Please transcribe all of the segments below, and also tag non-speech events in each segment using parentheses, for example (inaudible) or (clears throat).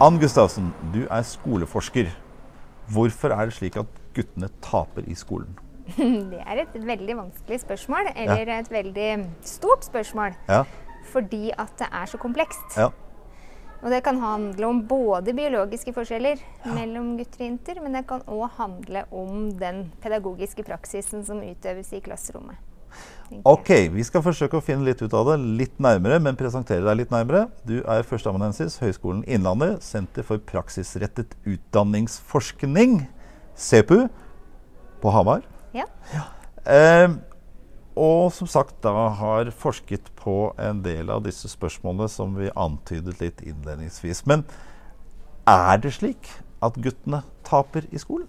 Ann Gustavsen, du er skoleforsker. Hvorfor er det slik at guttene taper i skolen? (laughs) Det er et veldig vanskelig spørsmål, eller ja. et veldig stort spørsmål. Ja. Fordi at det er så komplekst. Ja. Og det kan handle om både biologiske forskjeller mellom gutter og jenter, men det kan òg handle om den pedagogiske praksisen som utøves i klasserommet. Ok, vi skal forsøke å finne litt ut av det litt nærmere, men presentere deg litt nærmere. Du er førsteamanuensis Høgskolen Innlandet, Senter for praksisrettet utdanningsforskning, SEPU, på Hamar. Ja. ja. Eh, og som sagt da har forsket på en del av disse spørsmålene som vi antydet litt innledningsvis. Men er det slik at guttene taper i skolen?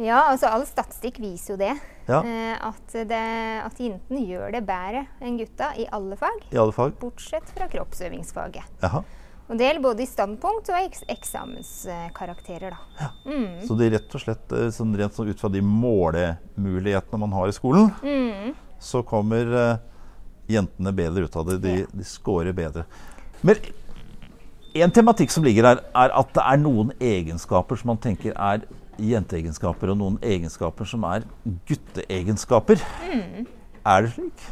Ja, altså all statistikk viser jo det. Ja. Eh, at, det at jentene gjør det bedre enn gutta i alle fag. I alle fag. Bortsett fra kroppsøvingsfaget. Jaha. Og det gjelder både i standpunkt og eks eksamenskarakterer. da. Ja. Mm. Så det er rett og slett eh, sånn, rent sånn ut fra de målemulighetene man har i skolen, mm. så kommer uh, jentene bedre ut av det. De, ja. de scorer bedre. Men en tematikk som ligger der, er at det er noen egenskaper som man tenker er jenteegenskaper, og noen egenskaper som er gutteegenskaper. Mm. Er det slik?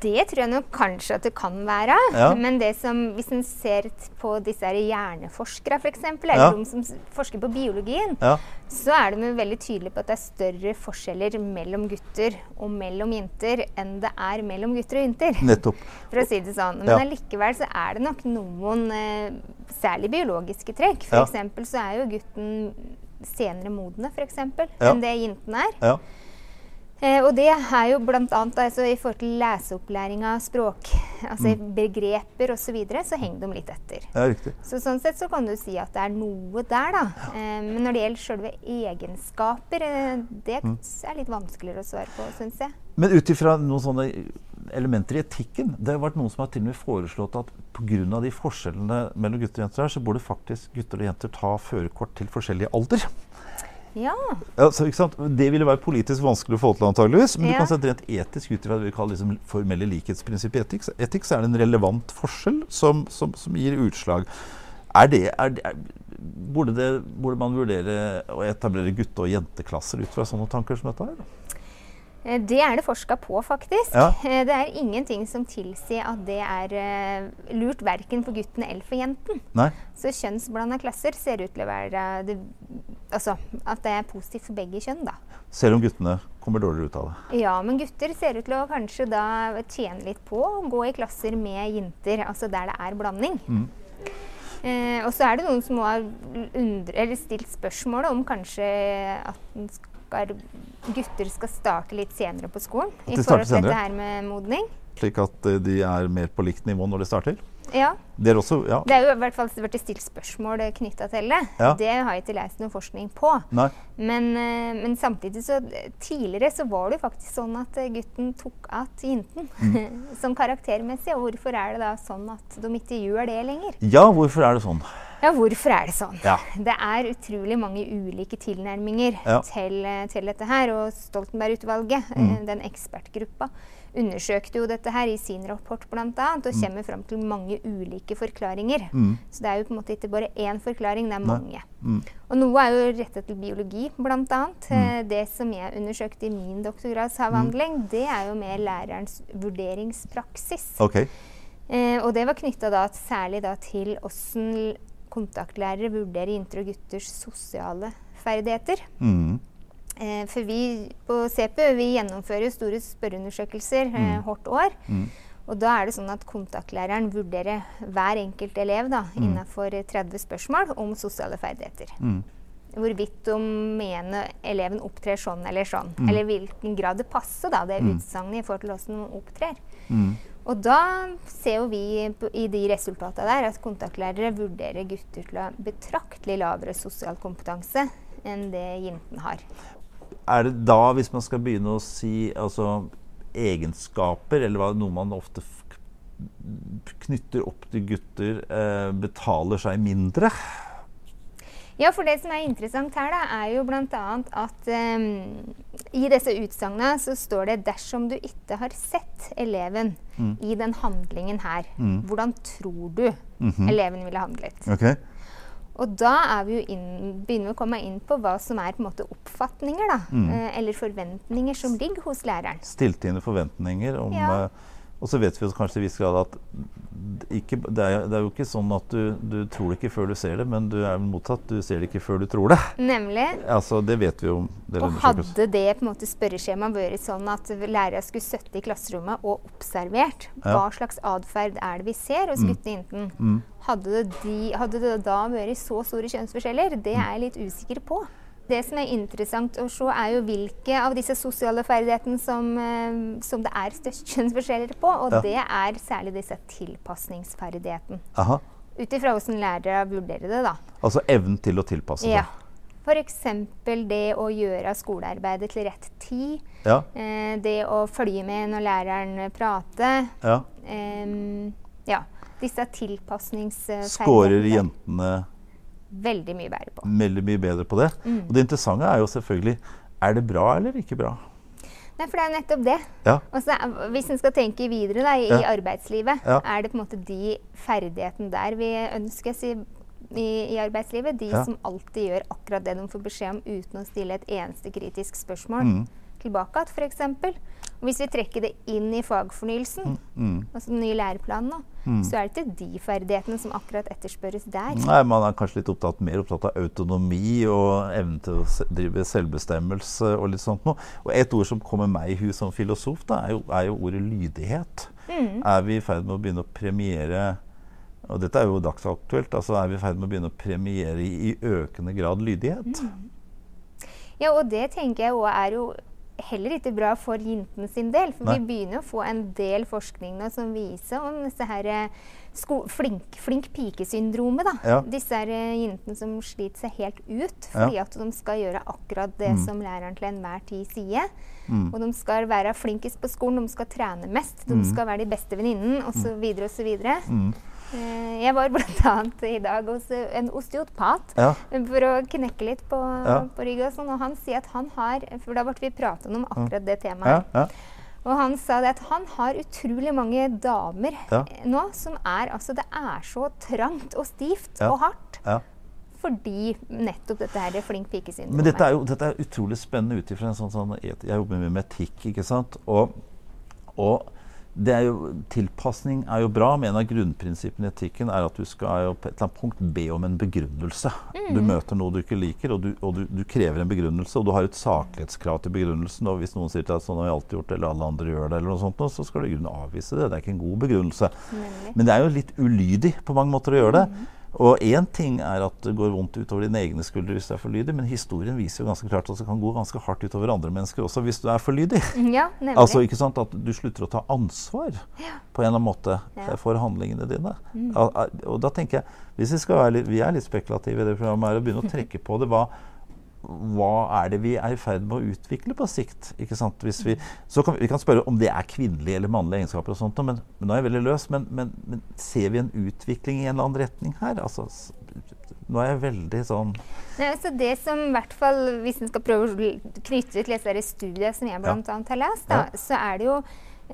Det tror jeg nok kanskje at det kan være. Ja. Men det som, hvis en ser på disse hjerneforskere, f.eks., eller Ja. de som forsker på biologien, Ja. så er de veldig tydelige på at det er større forskjeller mellom gutter og mellom jenter enn det er mellom gutter og jenter. Nettopp. For å si det sånn. Men allikevel så er det nok noen eh, særlig biologiske trekk. Eksempel så er jo gutten senere modne for eksempel, Ja. enn det jenten er. Ja. Eh, og det er jo bl.a. Altså, i forhold til leseopplæring av språk, altså Mm. begreper osv., så, videre, så henger de litt etter. ja, riktig. Så sånn sett så kan du si at det er noe der, da. Eh, men når det gjelder selve egenskaper, eh, det Mm. er litt vanskeligere å svare på, syns jeg. Men ut ifra noen sånne elementer i etikken Det har vært noen som har til og med foreslått at pga. de forskjellene mellom gutter og jenter her, så burde faktisk gutter og jenter ta førerkort til forskjellig alder. Ja. Ja, så, ikke sant? Det ville være politisk vanskelig å få til, antageligvis. Men Ja. du kan se at rent etisk ut ifra det vi kaller liksom formelle likhetsprinsipp i etikk, etikk, er det en relevant forskjell som, som, som gir utslag. Er det, er det er, burde, det, burde man vurdere å etablere gutte- og jenteklasser ut fra sånne tanker som dette her? Eh, Det er det forska på, faktisk. Ja. Eh, Det er ingenting som tilsier at det er eh, lurt verken for gutten eller for jenten. Nei? Så kjønnsblanda klasser ser ut til å være det, Altså at det er positivt for begge kjønn, da. Selv om guttene kommer dårligere ut av det. Ja, men gutter ser ut til å kanskje da tjene litt på å gå i klasser med jenter, altså der det er blanding. Mm. Eh, og så er det noen som har undre, eller stilt spørsmålet om kanskje at en skal, gutter skal starte litt senere på skolen. At de I forhold til senere? dette her med modning. Slik at eh, de er mer på likt nivå når de starter. Ja, Det er også Ja. Det er jo i hvert fall blitt stilt spørsmål knytta til det. Ja. Det har jeg ikke lest noe forskning på. Men, eh, men samtidig så Tidligere så var det jo faktisk sånn at eh, gutten tok igjen jenten. Mm. (laughs) som karaktermessig. Og hvorfor er det da sånn at de ikke gjør det lenger? Ja, hvorfor er det sånn? Ja, hvorfor er det sånn? Ja. Det er utrolig mange ulike tilnærminger Ja. til, eh, til dette her. Og Stoltenberg-utvalget, Mm. eh, den ekspertgruppa, undersøkte jo dette her i sin rapport bl.a. og kommer fram til mange ulike forklaringer. Mm. Så det er jo på en måte ikke bare én forklaring, det er mange. Mm. Og noe er jo rettet til biologi, bl.a. Mm. Eh, Det som jeg undersøkte i min doktorgradsavhandling, det er jo med lærerens vurderingspraksis. OK. Eh, og det var knytta særlig da til åssen kontaktlærere vurderer jenter og gutters sosiale ferdigheter. Mm. Eh, for vi på CPU vi gjennomfører store spørreundersøkelser eh, Mm. hvert år. Mm. Og da er det sånn at kontaktlæreren vurderer hver enkelt elev da, Mm. innenfor 30 spørsmål om sosiale ferdigheter. Mm. Hvorvidt de mener eleven opptrer sånn eller sånn. Mm. Eller hvilken grad det passer, da, det Mm. utsagnet i forhold til hvordan de opptrer. Og da ser jo vi i de resultatene der at kontaktlærere vurderer gutter til å ha betraktelig lavere sosial kompetanse enn det jentene har. Er det da, hvis man skal begynne å si altså, egenskaper, eller noe man ofte knytter opp til gutter, eh, betaler seg mindre? Ja, for det som er interessant her, da, er jo bl.a. at um, i disse utsagnene så står det dersom du ikke har sett eleven Mm. i den handlingen her, hvordan tror du Mhm. eleven ville handlet? Ok. Og da vi inn, begynner vi å komme inn på hva som er på en måte oppfatninger, da. Mm. eh, eller forventninger som ligger hos læreren. Stilte inn forventninger om Ja. eh, Og så vet vi kanskje til viss grad at ikke, det, er, det er jo ikke sånn at du, du tror det ikke før du ser det, men du er motsatt. Du ser det ikke før du tror det. Nemlig. Altså, Det vet vi jo. Det Og hadde det på en måte spørreskjemaet vært sånn at lærere skulle sittet i klasserommet og observert Ja. hva slags atferd er det vi ser hos guttene og jentene, Mm. hadde, de, hadde det da vært så store kjønnsforskjeller? Det er jeg litt usikker på. Det som er interessant å se, er jo hvilke av disse sosiale ferdighetene som, eh, som det er størst kjønnsforskjeller på, og Ja. det er særlig disse tilpasningsferdighetene. Ut ifra hvordan lærere vurderer det, da. Altså evnen til å tilpasse Ja. seg. F.eks. det å gjøre skolearbeidet til rett tid. Ja. Eh, det å følge med når læreren prater. ja. Eh, ja. Disse tilpasningsferdighetene. Skårer jentene Veldig mye bedre på. veldig mye bedre på det. Mm. Og det interessante er jo selvfølgelig er det bra eller ikke bra. Nei, for det er jo nettopp det. Ja. Også, hvis en skal tenke videre da, i Ja. arbeidslivet, Ja. er det på en måte de ferdighetene der vi ønskes i, i, i arbeidslivet. De som alltid gjør akkurat det de får beskjed om uten å stille et eneste kritisk spørsmål Mm. tilbake igjen, f.eks. Hvis vi trekker det inn i fagfornyelsen, Mm. altså den nye læreplanen nå, Mm. så er det ikke de ferdighetene som akkurat etterspørres der. Nei, Man er kanskje litt opptatt, mer opptatt av autonomi og evnen til å drive selvbestemmelse og litt sånt noe. Og et ord som kommer meg i hu som filosof, da, er jo, er jo ordet lydighet. Mm. Er vi i ferd med å begynne å premiere og dette er jo dagsaktuelt. altså Er vi i ferd med å begynne å premiere i, i økende grad lydighet? Mm. Ja, og det tenker jeg òg er jo heller ikke bra for jentene sin del. For Nei. vi begynner å få en del forskning nå som viser om disse her eh, flink, flink pike-syndromet. Ja. Disse her eh, jentene som sliter seg helt ut fordi at de skal gjøre akkurat det Mm. som læreren til enhver tid sier. Mm. Og de skal være flinkest på skolen, de skal trene mest, de Mm. skal være de beste venninnen osv. osv. Mm. Eh, jeg var bl.a. i dag hos eh, en osteopat Ja. for å knekke litt på, Ja. på ryggen. Og, sånn, og han sier at han har For da ble vi pratet om akkurat det temaet. Ja. Og han sa det at han har utrolig mange damer nå som er Altså, det er så trangt og stivt Ja. og hardt. ja. Fordi nettopp dette her flink pike-syndromet. Men dette er jo dette er utrolig spennende ut ifra en sånn, sånn Jeg jobber mye med etikk, ikke sant. Og, og det er jo, tilpasning er jo bra, men en av grunnprinsippene i etikken er at du skal jo på et eller annet punkt be om en begrunnelse. Du møter noe du ikke liker, og, du, og du, du krever en begrunnelse. Og du har et saklighetskrav til begrunnelsen. Og hvis noen sier til deg at sånn har vi alltid gjort, eller alle andre gjør det, eller noe sånt, så skal du i grunnen avvise det. Det er ikke en god begrunnelse. Mm. Men det er jo litt ulydig på mange måter å gjøre det. Og én ting er at det går vondt utover dine egne skuldre hvis du er for lydig, men historien viser jo ganske klart at det kan gå ganske hardt utover andre mennesker også hvis du er for lydig. (laughs) Ja, nemlig. Altså ikke sant At du slutter å ta ansvar på en eller annen måte Ja. eh, for handlingene dine. Mm. Og, Og da tenker jeg, hvis vi skal være litt, vi er litt spekulative i det programmet, er å begynne å trekke på det. hva hva er det vi er i ferd med å utvikle på sikt? ikke sant? Hvis vi, så kan, vi kan spørre om det er kvinnelige eller mannlige egenskaper, og sånt, men, men nå er jeg veldig løs. Men, men, men ser vi en utvikling i en eller annen retning her? Altså, nå er jeg veldig sånn Nei, altså det som i hvert fall, Hvis en skal prøve å knytte det til disse studiene som jeg bl.a. har lest, da, Ja. så er det jo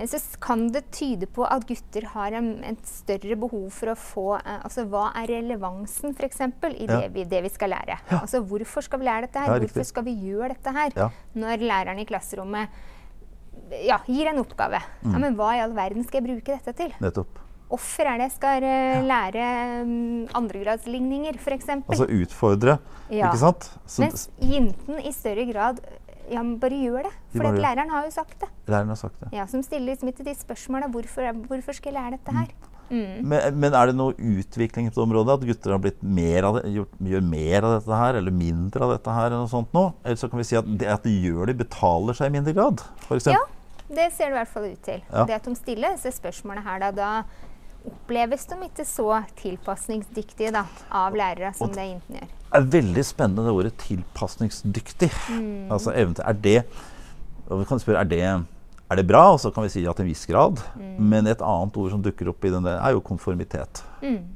så kan det tyde på at gutter har en, et større behov for å få eh, altså Hva er relevansen for eksempel, i det, Ja. vi, det vi skal lære? Altså Hvorfor skal vi lære dette her? Ja, riktig. hvorfor skal vi gjøre dette her? Ja. Når læreren i klasserommet ja, gir en oppgave. Mm. Ja, Men hva i all verden skal jeg bruke dette til? Nettopp. Hvorfor er det jeg skal eh, lære um, andregradsligninger, f.eks.? Altså utfordre, Ja. ikke sant? Så, Mens jenten i større grad ja, men bare gjør det. For de læreren har jo sagt det. læreren har sagt det. Ja, Som stiller liksom ikke de spørsmåla hvorfor, hvorfor skal jeg lære dette her. Mm. Men, men er det noe utvikling på området? At gutter har blitt mer av det, gjort, gjør mer av dette her, eller mindre av dette her? eller noe sånt nå? Eller så kan vi si at det at de gjør det, betaler seg i mindre grad? For Ja, det ser det i hvert fall ut til. Ja. Det at de stiller disse spørsmålene her, da, da oppleves de ikke så tilpasningsdyktige da, av lærere som det jentene gjør. Er veldig spennende det ordet 'tilpasningsdyktig'. Mm. Altså evne Er det og vi kan spørre, er det, er det bra? Og så kan vi si ja til en viss grad. Mm. Men et annet ord som dukker opp i den der, er jo konformitet. Mm.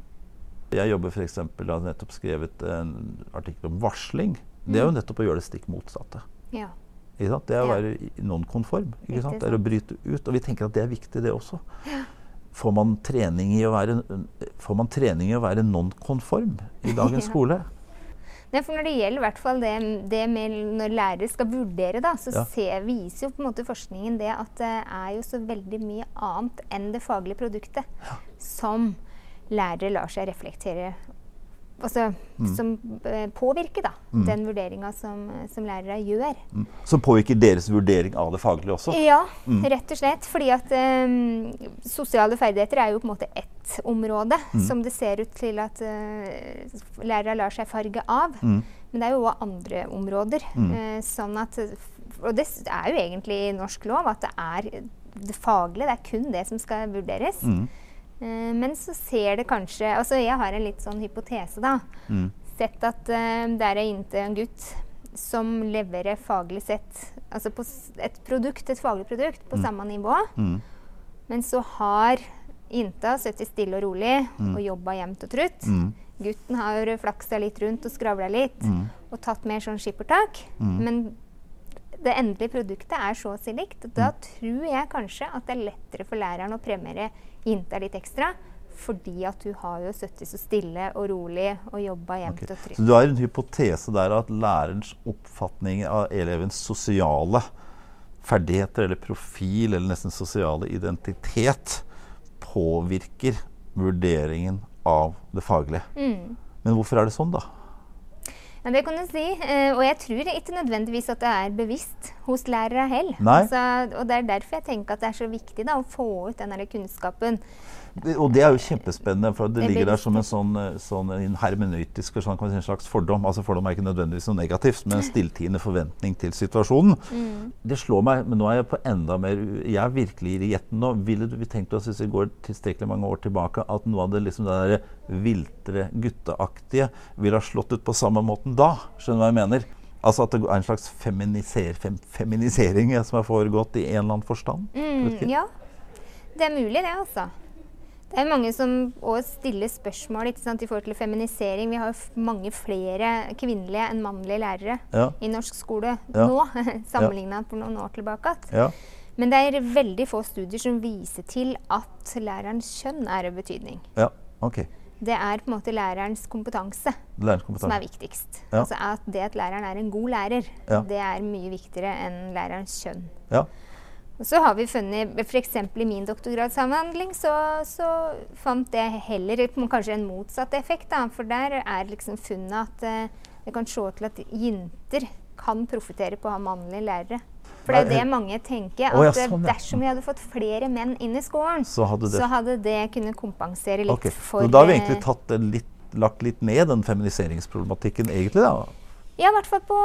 Jeg jobber jeg har nettopp skrevet en artikkel om varsling. Det er jo nettopp å gjøre det stikk motsatte. Ja. Det er å være nonkonform. Ikke sant? Det er å bryte ut. Og vi tenker at det er viktig, det også. Får man trening i å være, får man trening i å være nonkonform i dagens (laughs) Ja. skole? Nei, for når det gjelder i hvert fall det, det med når lærere skal vurdere, da, så Ja. ser, viser jo på en måte forskningen det at det er jo så veldig mye annet enn det faglige produktet som lærere lar seg reflektere Altså Mm. som eh, påvirker da, den vurderinga som, som lærere gjør. Mm. Som påvirker deres vurdering av det faglige også? Ja, Mm. rett og slett. Fordi at um, sosiale ferdigheter er jo på en måte ett område Mm. som det ser ut til at uh, lærere lar seg farge av. Mm. Men det er jo òg andre områder. Mm. Eh, sånn at, og det er jo egentlig i norsk lov at det er det faglige, det er kun det som skal vurderes. Mm. Eh, men så ser det kanskje Altså jeg har en litt sånn hypotese, da. Mm. Sett at eh, det er inntil en gutt som leverer faglig sett Altså på et produkt, et faglig produkt, på samme nivå. Mm. Men så har jenta sittet stille og rolig og jobba jevnt og trutt. Mm. Gutten har flaksa litt rundt og skravla litt Mm. og tatt mer sånn skippertak. Men det endelige produktet er så å si likt. Da tror jeg kanskje at det er lettere for læreren å premiere jenta litt ekstra. Fordi at hun har jo sittet så stille og rolig og jobba jevnt okay. og Så du har en hypotese der at lærerens oppfatning av elevens sosiale ferdigheter eller profil, eller nesten sosiale identitet, påvirker vurderingen av det faglige. Mm. Men hvorfor er det sånn, da? Ja, det kan du si. Eh, og jeg tror ikke nødvendigvis at det er bevisst hos lærere heller. Altså, og det er derfor jeg tenker at det er så viktig da, å få ut den kunnskapen. Og det er jo kjempespennende, for det er ligger der som en sånn, eh, sånn en hermenøytisk sånn, kan si, en slags fordom. Altså Fordom er ikke nødvendigvis noe negativt, men en stilltiende forventning til situasjonen. Mm. Det slår meg, men nå er jeg på enda mer Jeg er virkelig i gjetten nå. Ville du vi tenkt oss, hvis vi går tilstrekkelig mange år tilbake, at noe av det liksom det der viltre, gutteaktige ville ha slått ut på samme måten da? Skjønner du hva jeg mener? Altså at det er en slags feminiser, fem, feminisering eh, som har foregått i en eller annen forstand? Mm, ja, det er mulig, det, altså. Det er mange som også stiller spørsmål ikke sant, i forhold til feminisering. Vi har jo mange flere kvinnelige enn mannlige lærere Ja. i norsk skole Ja. nå, (laughs) sammenligna for noen år tilbake. Ja. Men det er veldig få studier som viser til at lærerens kjønn er av betydning. ja. Ok. Det er på en måte lærerens kompetanse Lærerens som er viktigst. Ja. Altså at det at læreren er en god lærer, Ja. det er mye viktigere enn lærerens kjønn. Ja. Og så har vi funnet, f.eks. i min doktorgradsavhandling, så, så fant det heller kanskje en motsatt effekt. Da. For der er liksom funnet at uh, det kan se til at jenter kan profitere på å ha mannlige lærere. For det er det mange tenker. At oh, ja, eh, sånn, ja. dersom vi hadde fått flere menn inn i skolen, Så hadde det så hadde det kunnet kompensere litt okay. for Så da har vi eh, egentlig tatt litt, lagt litt ned den feminiseringsproblematikken, egentlig. da. Ja, i hvert fall på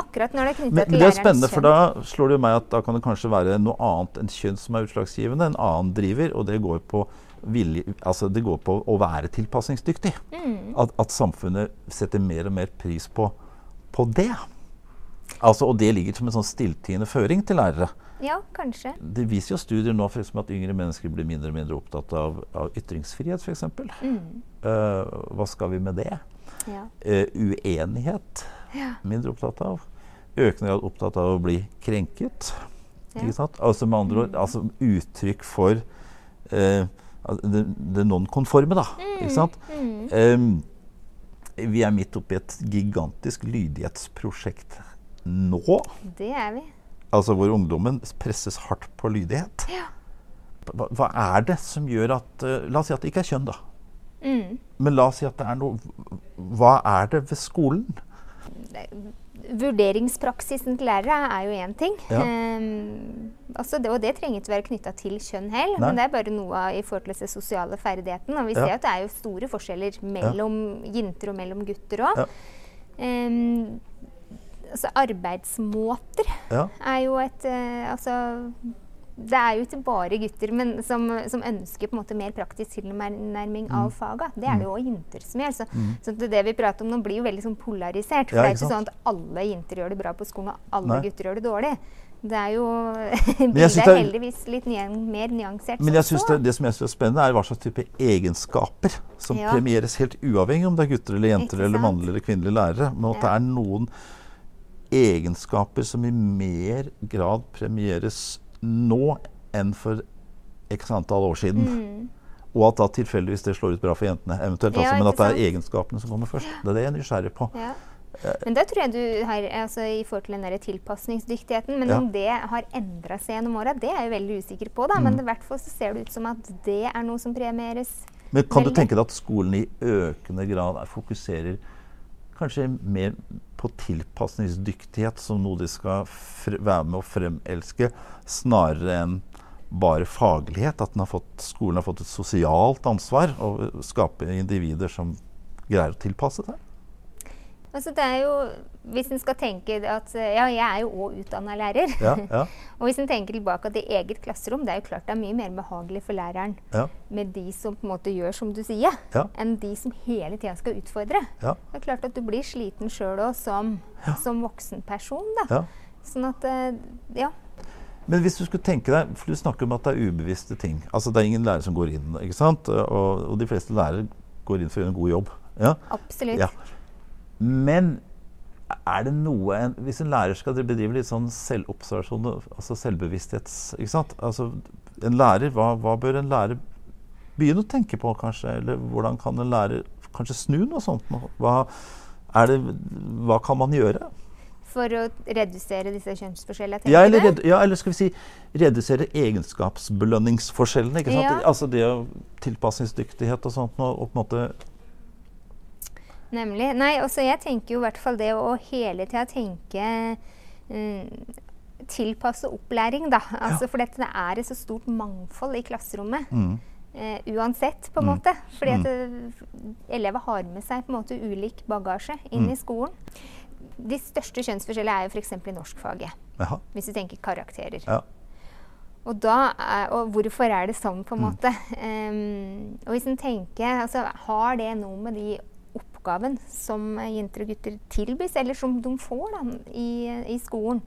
akkurat når det er knyttet Mm. Men, til kjønn. det er lærerens spennende, for da slår det jo meg at da kan det kanskje være noe annet enn kjønn som er utslagsgivende. En annen driver, og det går på vilje, altså det går på å være tilpasningsdyktig. Mm. At, at samfunnet setter mer og mer pris på, på det. Altså, og det ligger som en sånn stilltiende føring til lærere. Ja, kanskje. Det viser jo studier nå for at yngre mennesker blir mindre og mindre opptatt av, av ytringsfrihet, f.eks. Mm. Uh, hva skal vi med det? Ja. Uh, uenighet. Ja. Mindre opptatt av. Økende grad opptatt av å bli krenket. Ja. Ikke sant? Altså med andre ord altså uttrykk for uh, det, det nonkonforme, da. Ikke sant? Mm. Um, vi er midt oppi et gigantisk lydighetsprosjekt nå. Det er vi. Altså hvor ungdommen presses hardt på lydighet. Ja. Hva, hva er det som gjør at uh, La oss si at det ikke er kjønn, da. Mm. Men la oss si at det er noe Hva er det ved skolen? Vurderingspraksisen til lærere er jo én ting. Ja. Ehm, altså det, og det trenger ikke være knytta til kjønn heller, men det er bare noe av, i forhold til den sosiale ferdigheten. Og vi Ja. ser at det er jo store forskjeller mellom jenter og mellom gutter òg. Ja. altså arbeidsmåter Ja. er jo et uh, Altså det er jo ikke bare gutter men som, som ønsker på en måte mer praktisk tilnærming Mm. av faga. Det er det jo også jenter som gjør. Så, så det, det vi prater om nå, blir jo veldig sånn polarisert. For Ja, det er ikke sånn at alle jenter gjør det bra på skolen, og alle Nei. gutter gjør det dårlig. Det er jo (laughs) Bildet er heldigvis litt mer nyansert Men jeg synes det, det som jeg synes er spennende, er hva slags type egenskaper som Ja. premieres helt uavhengig om det er gutter eller jenter eller mannlige eller kvinnelige lærere. Men at det er noen egenskaper som i mer grad premieres nå enn for x antall år siden. Mm. Og at da tilfeldigvis det slår ut bra for jentene. eventuelt Ja, altså, Men at det er egenskapene som kommer først. Det er det jeg er nysgjerrig på. Ja. Men da tror jeg du har altså, I forhold til den der tilpasningsdyktigheten Men Ja. om det har endra seg gjennom åra, det er jeg veldig usikker på. da Mm. Men i hvert fall så ser det ut som at det er noe som premieres. Men kan du tenke deg at skolen i økende grad er- fokuserer kanskje mer på tilpasningsdyktighet som noe de skal være med å fremelske, snarere enn bare faglighet? At har fått, skolen har fått et sosialt ansvar å skape individer som greier å tilpasse seg? Altså det er jo, Hvis en skal tenke at Ja, jeg er jo òg utdanna lærer. Ja, ja, (laughs) Og hvis en tenker tilbake til eget klasserom, det er jo klart det er mye mer behagelig for læreren ja, med de som på en måte gjør som du sier, enn de som hele tida skal utfordre. ja, Det er klart at du blir sliten sjøl òg som, som voksen person. da. ja. Sånn at eh, Ja. Men hvis du skulle tenke deg, for du snakker om at det er ubevisste ting. Altså Det er ingen lærer som går inn, ikke sant? Og, og de fleste lærere går inn for å gjøre en god jobb. Ja? Absolutt. Men er det noe en, Hvis en lærer skal bedrive litt sånn selvobservasjon, altså selvbevissthets ikke sant? Altså, En lærer, hva, hva bør en lærer begynne å tenke på, kanskje? Eller hvordan kan en lærer kanskje snu noe sånt? Hva, det, hva kan man gjøre? For å redusere disse kjønnsforskjellene, Ja eller, red, ja, eller skal vi si redusere egenskapsbelønningsforskjellene. ikke sant? Ja. Altså det å tilpasningsdyktighet og sånt. Og, og på en måte Nemlig. Nei, også jeg tenker jo i hvert fall det å hele tida tenke um, Tilpasse opplæring, da. Altså, For dette er et så stort mangfold i klasserommet. mm, Uh, uansett, på en Mm. måte. Fordi at mm. elever har med seg på en måte ulik bagasje inn Mm. i skolen. De største kjønnsforskjellene er jo f.eks. i norskfaget. Jaha. Hvis du tenker karakterer. Ja. Og, da er, og hvorfor er det sånn, på en Mm. måte? (laughs) Em, og hvis en tenker altså, Har det noe med de oppgaven som jenter og gutter tilbys, eller som de får da, i, i skolen?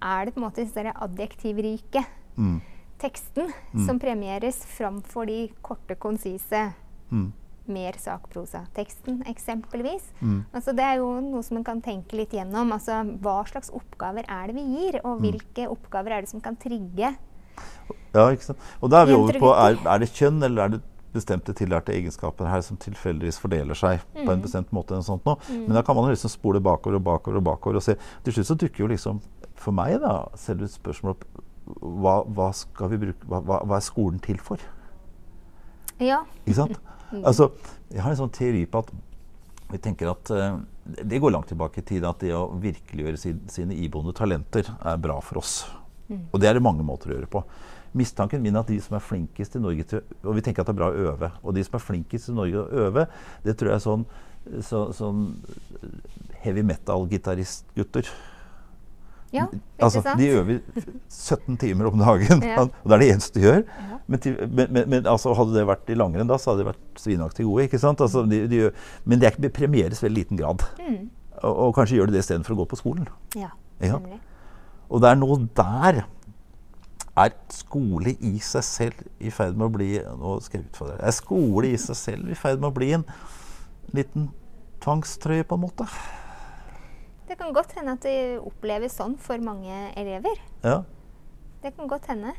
Er det på en måte disse adjektivrike Mm, teksten Mm. som premieres framfor de korte, konsise mm, mer sakprosa-teksten, eksempelvis? mm. Altså, det er jo noe som en kan tenke litt gjennom. Altså, hva slags oppgaver er det vi gir, og Mm. hvilke oppgaver er det som kan trigge Ja, ikke sant? Og da er vi over på er, er det kjønn eller er det bestemte tillærte egenskaper her som tilfeldigvis fordeler seg på en Mm. bestemt måte. eller sånt nå. Mm. Men da kan man liksom spole bakover og bakover og bakover og se. Til slutt så dukker jo liksom for meg da selv et spørsmål opp hva, hva skal vi bruke, hva, hva, er skolen til for? Ja. Ikke sant? Mm. (laughs) Altså, jeg har en sånn teori på at vi tenker at uh, Det går langt tilbake i tid at det å virkeliggjøre sin, sine iboende talenter er bra for oss. Mm. Og det er det mange måter å gjøre på. Mistanken min er at de som er flinkest i Norge til Og vi tenker at det er bra å øve. Og de som er flinkest i Norge til å øve, det tror jeg er sånn, så, sånn heavy metal-gitaristgutter. ja, Altså, de øver 17 timer om dagen, (laughs) Ja. og det er det eneste de gjør. Ja. Men, men, men, altså, hadde det vært i langrenn, da, så hadde de vært svinaktig gode. Altså, de, de, men det er ikke premieres i veldig liten grad. Mm. Og, og kanskje gjør de det istedenfor å gå på skolen. Ja, Ja. nemlig. Og det er noe der Er skole i seg selv i ferd med å bli Nå skal jeg utfordre. Er skole i seg selv i ferd med å bli en liten tvangstrøye, på en måte? Det kan godt hende at det oppleves sånn for mange elever. Ja. Det kan godt hende.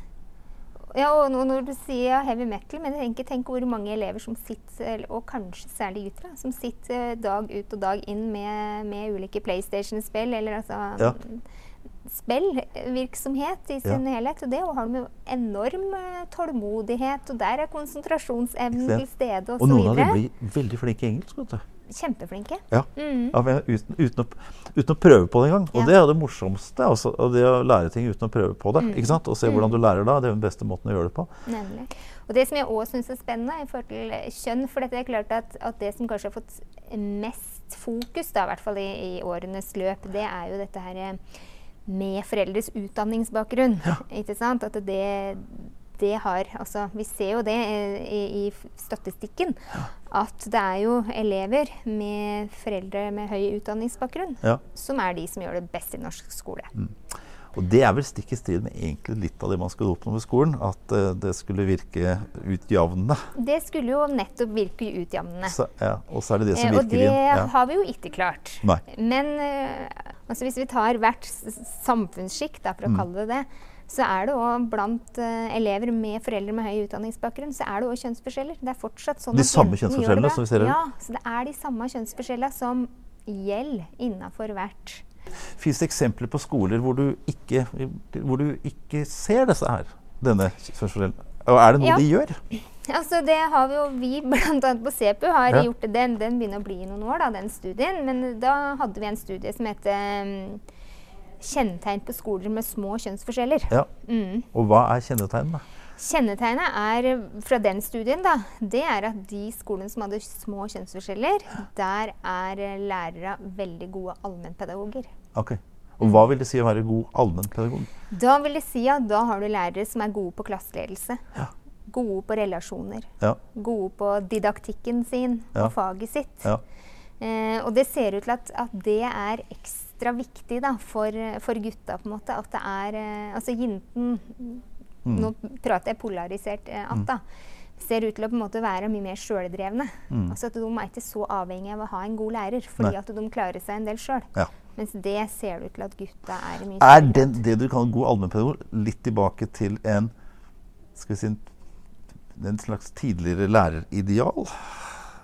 Ja, og nå når du sier heavy metal, men tenk, tenk hvor mange elever som sitter, og kanskje særlig gutter, som sitter dag ut og dag inn med, med ulike PlayStation-spill, eller altså Ja. Spillvirksomhet i sin helhet. Og det har de jo enorm eh, tålmodighet, og der er konsentrasjonsevnen til stede, Og og noen av osv. dem blir veldig flinke i engelsk. vet du. Kjempeflinke. Ja. Mm. Ja, uten, uten, å, uten å prøve på det engang. Og Ja. det er det morsomste. Altså, det å lære ting uten å prøve på det. Mm. ikke sant? Og se hvordan du lærer da. Det er den beste måten å gjøre det på. Nemlig. Og det som jeg òg syns er spennende i forhold til kjønn For dette er klart at, at det som kanskje har fått mest fokus, da, i hvert fall i, i årenes løp, det er jo dette her eh, med foreldres utdanningsbakgrunn. Ikke sant? At det, det har Altså, vi ser jo det eh, i, i statistikken. statistikken. At det er jo elever med foreldre med høy utdanningsbakgrunn Ja. som er de som gjør det best i norsk skole. Og det er vel stikk i strid med egentlig litt av det man skulle oppnå med skolen. At uh, det skulle virke utjevnende. Det skulle jo nettopp virke utjevnende. Så, ja, og så er det det som eh, virker Og det ja. har vi jo ikke klart. Nei. Men uh, altså hvis vi tar hvert samfunnssjikt, for å mm. kalle det det, så er det òg blant uh, elever med foreldre med høy utdanningsbakgrunn så er det også kjønnsforskjeller. Det er fortsatt sånn de samme kjønnsforskjellene som vi ser her? Ja, så det er de samme kjønnsforskjellene som gjelder innafor hvert Fins det eksempler på skoler hvor du ikke, hvor du ikke ser disse her? Denne kjønnsforskjellen? Og er det noe ja. de gjør? Altså Det har vi jo vi bl.a. på CPU har ja. gjort det. Den, den begynner å bli noen år, da, den studien. Men da hadde vi en studie som heter um, 'Kjennetegn på skoler med små kjønnsforskjeller'. Ja. Mm. Og hva er kjennetegnene? Kjennetegnet er, fra den studien, da, det er at de skolene som hadde små kjønnsforskjeller, der er lærere veldig gode allmennpedagoger. Okay. Og hva vil det si å være god allmennpedagog? Da vil det si at da har du lærere som er gode på klasseledelse. Ja. Gode på relasjoner. Ja. Gode på didaktikken sin ja. og faget sitt. Eh, og det ser ut til at, at det er ekstra viktig da, for, for, gutta, på en måte. At det er eh, Altså jenten Mm. Nå prater jeg polarisert eh, att, da. Ser ut til å på en måte være mye mer sjøldrevne. Mm. Altså at De er ikke så avhengig av å ha en god lærer, fordi Nei. at de klarer seg en del sjøl. Ja. Mens det ser ut til at gutta er mye Er den, det du kaller god allmennpedagog, litt tilbake til en skal vi si, en slags tidligere lærerideal?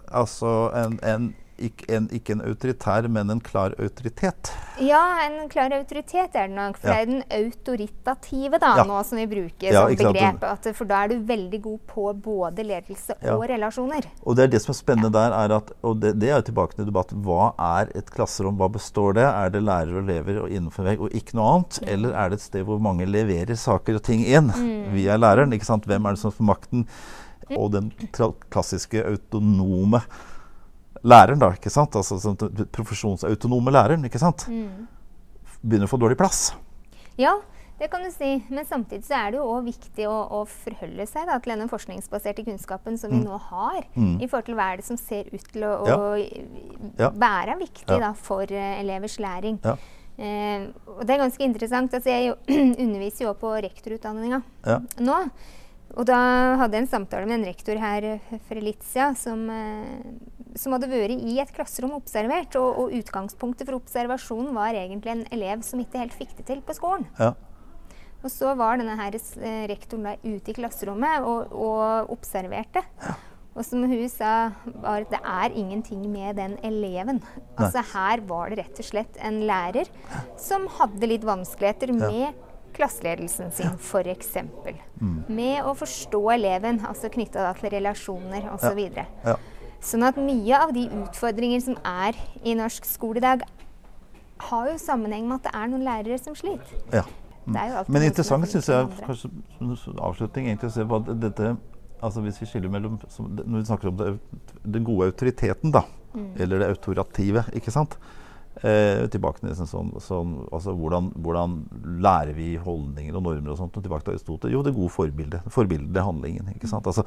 Altså en, en ikke en, ikke en, autoritær, men en klar autoritet. Ja, en klar autoritet er det nok. For ja. det er den autoritative da, ja. nå som vi bruker ja, som begrep. At, for da er du veldig god på både ledelse og relasjoner. Og det er det som er spennende der, er at, og det, det er jo tilbake til debatt, hva er et klasserom? Hva består det? Er det lærere og elever og innenfor vegg og ikke noe annet? Eller er det et sted hvor mange leverer saker og ting inn mm. via læreren? ikke sant? Hvem er det som får makten? Mm. Og den klassiske autonome læreren, da, ikke sant? Altså den profesjonsautonome læreren, ikke sant? Mm. Begynner å få dårlig plass. Ja, det kan du si. Men samtidig så er det jo òg viktig å, å, forholde seg da, til denne forskningsbaserte kunnskapen som mm. vi nå har, mm. i forhold til hva er det som ser ut til å, ja. å være viktig ja. da, for uh, elevers læring. Ja. Uh, og det er ganske interessant. Altså, jeg jo, (clears throat) underviser jo på rektorutdanninga nå. Og da hadde jeg en samtale med en rektor her litt siden som, eh, som hadde vært i et klasserom observert. Og, og, utgangspunktet for observasjonen var egentlig en elev som ikke helt fikk det til på skolen. Ja. Og så var denne her eh, rektoren da ute i klasserommet og, og observerte. Ja. Og som hun sa, var at det er ingenting med den eleven. Altså Her var det rett og slett en lærer som hadde litt vanskeligheter med klasseledelsen sin, f.eks. Mm. Med å forstå eleven, altså knytta til relasjoner osv. Så ja. ja. Sånn at mye av de utfordringer som er i norsk skole i dag, har jo sammenheng med at det er noen lærere som sliter. Ja. Mm. Men interessant syns jeg kanskje som avslutning egentlig å se på at dette altså Hvis vi skiller mellom Når vi snakker om den gode autoriteten, da, mm. eller det autorative, ikke sant? Eh, tilbake til liksom sånn, sånn, altså hvordan, hvordan, lærer vi holdninger og normer og sånt? Og tilbake til Aristoteles. Jo, det gode forbildet. Forbildelige handlingen. ikke sant? Altså,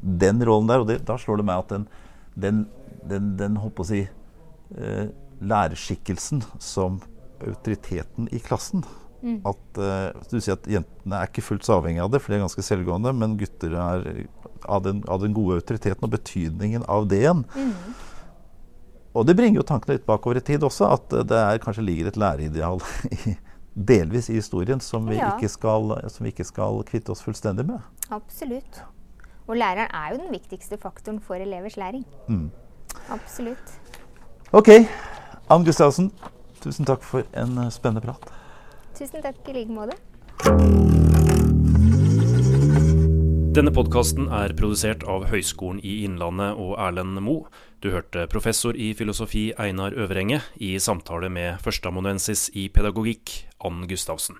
den rollen der, og det, da slår det meg at den, den, den, den på å si eh, lærerskikkelsen som autoriteten i klassen mm. At eh, Du sier at jentene er ikke fullt så avhengig av det, for de er ganske selvgående, men gutter er av den, av den gode autoriteten og betydningen av det igjen. Mm. Og det bringer jo tankene litt bakover i tid også, at det er, kanskje ligger et læreideal (laughs) i, delvis i historien som vi, ja. ikke skal, som vi, ikke skal, kvitte oss fullstendig med. Absolutt. Og læreren er jo den viktigste faktoren for elevers læring. Mm. Absolutt. Ok. Ann Gustavsen, tusen takk for en eh, spennende prat. Tusen takk i like måte. Denne podkasten er produsert av Høgskolen i Innlandet og Erlend Moe. Du hørte professor i filosofi Einar Øverenge i samtale med førsteamanuensis i pedagogikk Ann Gustavsen.